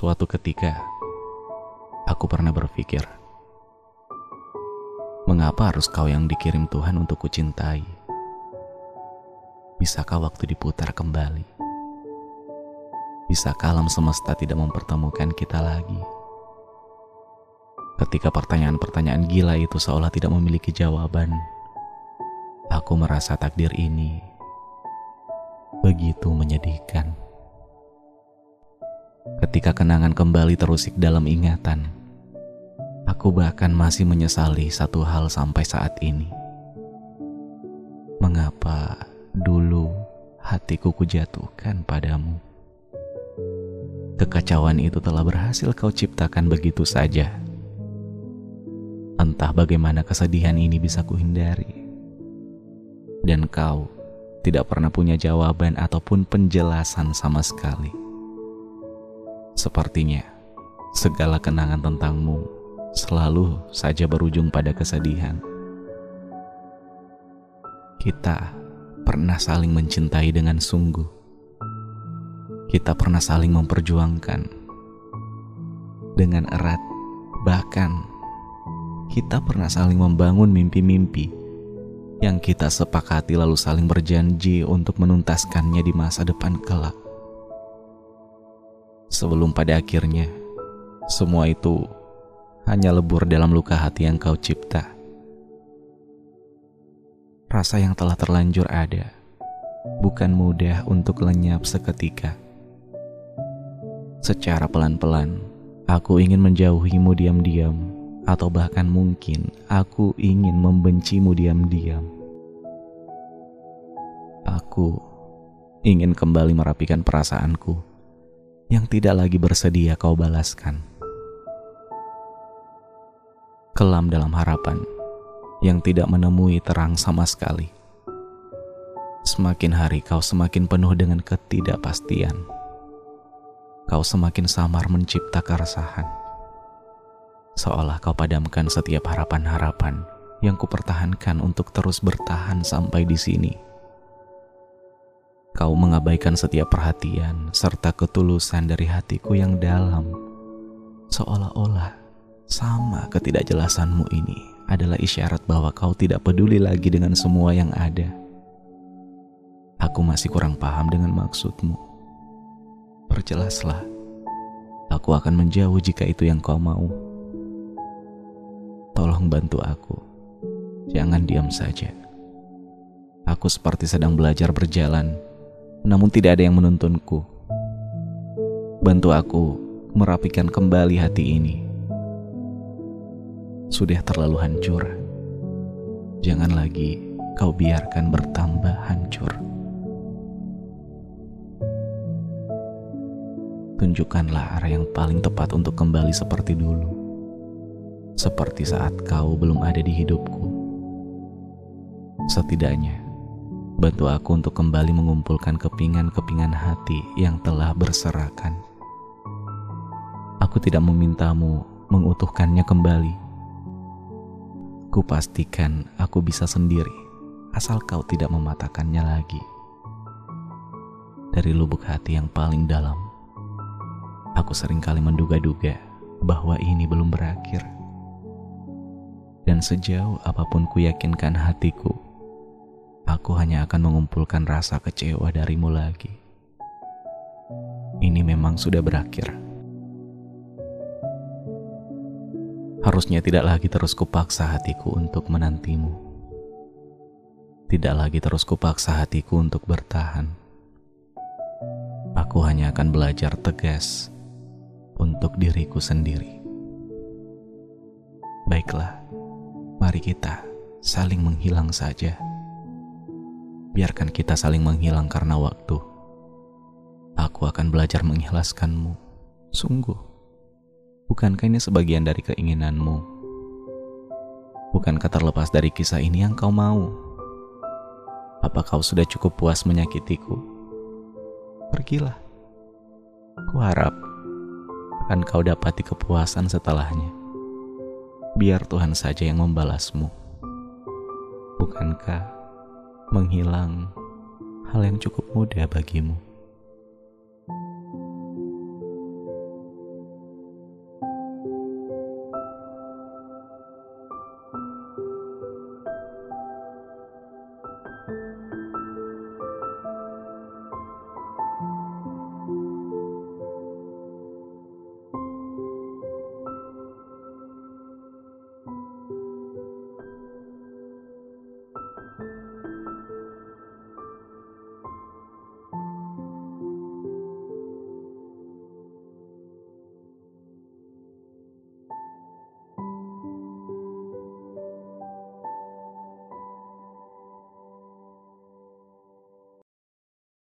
Suatu ketika, aku pernah berpikir, mengapa harus kau yang dikirim Tuhan untuk kucintai? Bisakah waktu diputar kembali? Bisakah alam semesta tidak mempertemukan kita lagi? Ketika pertanyaan-pertanyaan gila itu seolah tidak memiliki jawaban, aku merasa takdir ini begitu menyedihkan. Ketika kenangan kembali terusik dalam ingatan, aku bahkan masih menyesali satu hal sampai saat ini. Mengapa dulu hatiku kujatuhkan padamu? Kekacauan itu telah berhasil kau ciptakan begitu saja. Entah bagaimana kesedihan ini bisa kuhindari. Dan kau tidak pernah punya jawaban ataupun penjelasan sama sekali. Sepertinya segala kenangan tentangmu selalu saja berujung pada kesedihan. Kita pernah saling mencintai dengan sungguh. Kita pernah saling memperjuangkan dengan erat, bahkan kita pernah saling membangun mimpi-mimpi yang kita sepakati lalu saling berjanji untuk menuntaskannya di masa depan kelak sebelum pada akhirnya semua itu hanya lebur dalam luka hati yang kau cipta. Rasa yang telah terlanjur ada bukan mudah untuk lenyap seketika. Secara pelan-pelan, aku ingin menjauhimu diam-diam, atau bahkan mungkin aku ingin membencimu diam-diam. Aku ingin kembali merapikan perasaanku yang tidak lagi bersedia kau balaskan. Kelam dalam harapan yang tidak menemui terang sama sekali. Semakin hari kau semakin penuh dengan ketidakpastian. Kau semakin samar mencipta keresahan. Seolah kau padamkan setiap harapan-harapan yang kupertahankan untuk terus bertahan sampai di sini Kau mengabaikan setiap perhatian serta ketulusan dari hatiku yang dalam. Seolah-olah sama ketidakjelasanmu ini adalah isyarat bahwa kau tidak peduli lagi dengan semua yang ada. Aku masih kurang paham dengan maksudmu. Perjelaslah. Aku akan menjauh jika itu yang kau mau. Tolong bantu aku. Jangan diam saja. Aku seperti sedang belajar berjalan namun tidak ada yang menuntunku. Bantu aku merapikan kembali hati ini. Sudah terlalu hancur. Jangan lagi kau biarkan bertambah hancur. Tunjukkanlah arah yang paling tepat untuk kembali seperti dulu. Seperti saat kau belum ada di hidupku. Setidaknya, Bantu aku untuk kembali mengumpulkan kepingan-kepingan hati yang telah berserakan. Aku tidak memintamu mengutuhkannya kembali. Kupastikan aku bisa sendiri, asal kau tidak mematahkannya lagi. Dari lubuk hati yang paling dalam, aku sering kali menduga-duga bahwa ini belum berakhir. Dan sejauh apa pun kuyakinkan hatiku, aku hanya akan mengumpulkan rasa kecewa darimu lagi. Ini memang sudah berakhir. Harusnya tidak lagi terus kupaksa hatiku untuk menantimu. Tidak lagi terus kupaksa hatiku untuk bertahan. Aku hanya akan belajar tegas untuk diriku sendiri. Baiklah, mari kita saling menghilang saja biarkan kita saling menghilang karena waktu. Aku akan belajar mengikhlaskanmu. Sungguh, bukankah ini sebagian dari keinginanmu? Bukankah terlepas dari kisah ini yang kau mau? Apa kau sudah cukup puas menyakitiku? Pergilah. Ku harap akan kau dapati kepuasan setelahnya. Biar Tuhan saja yang membalasmu. Bukankah menghilang hal yang cukup mudah bagimu.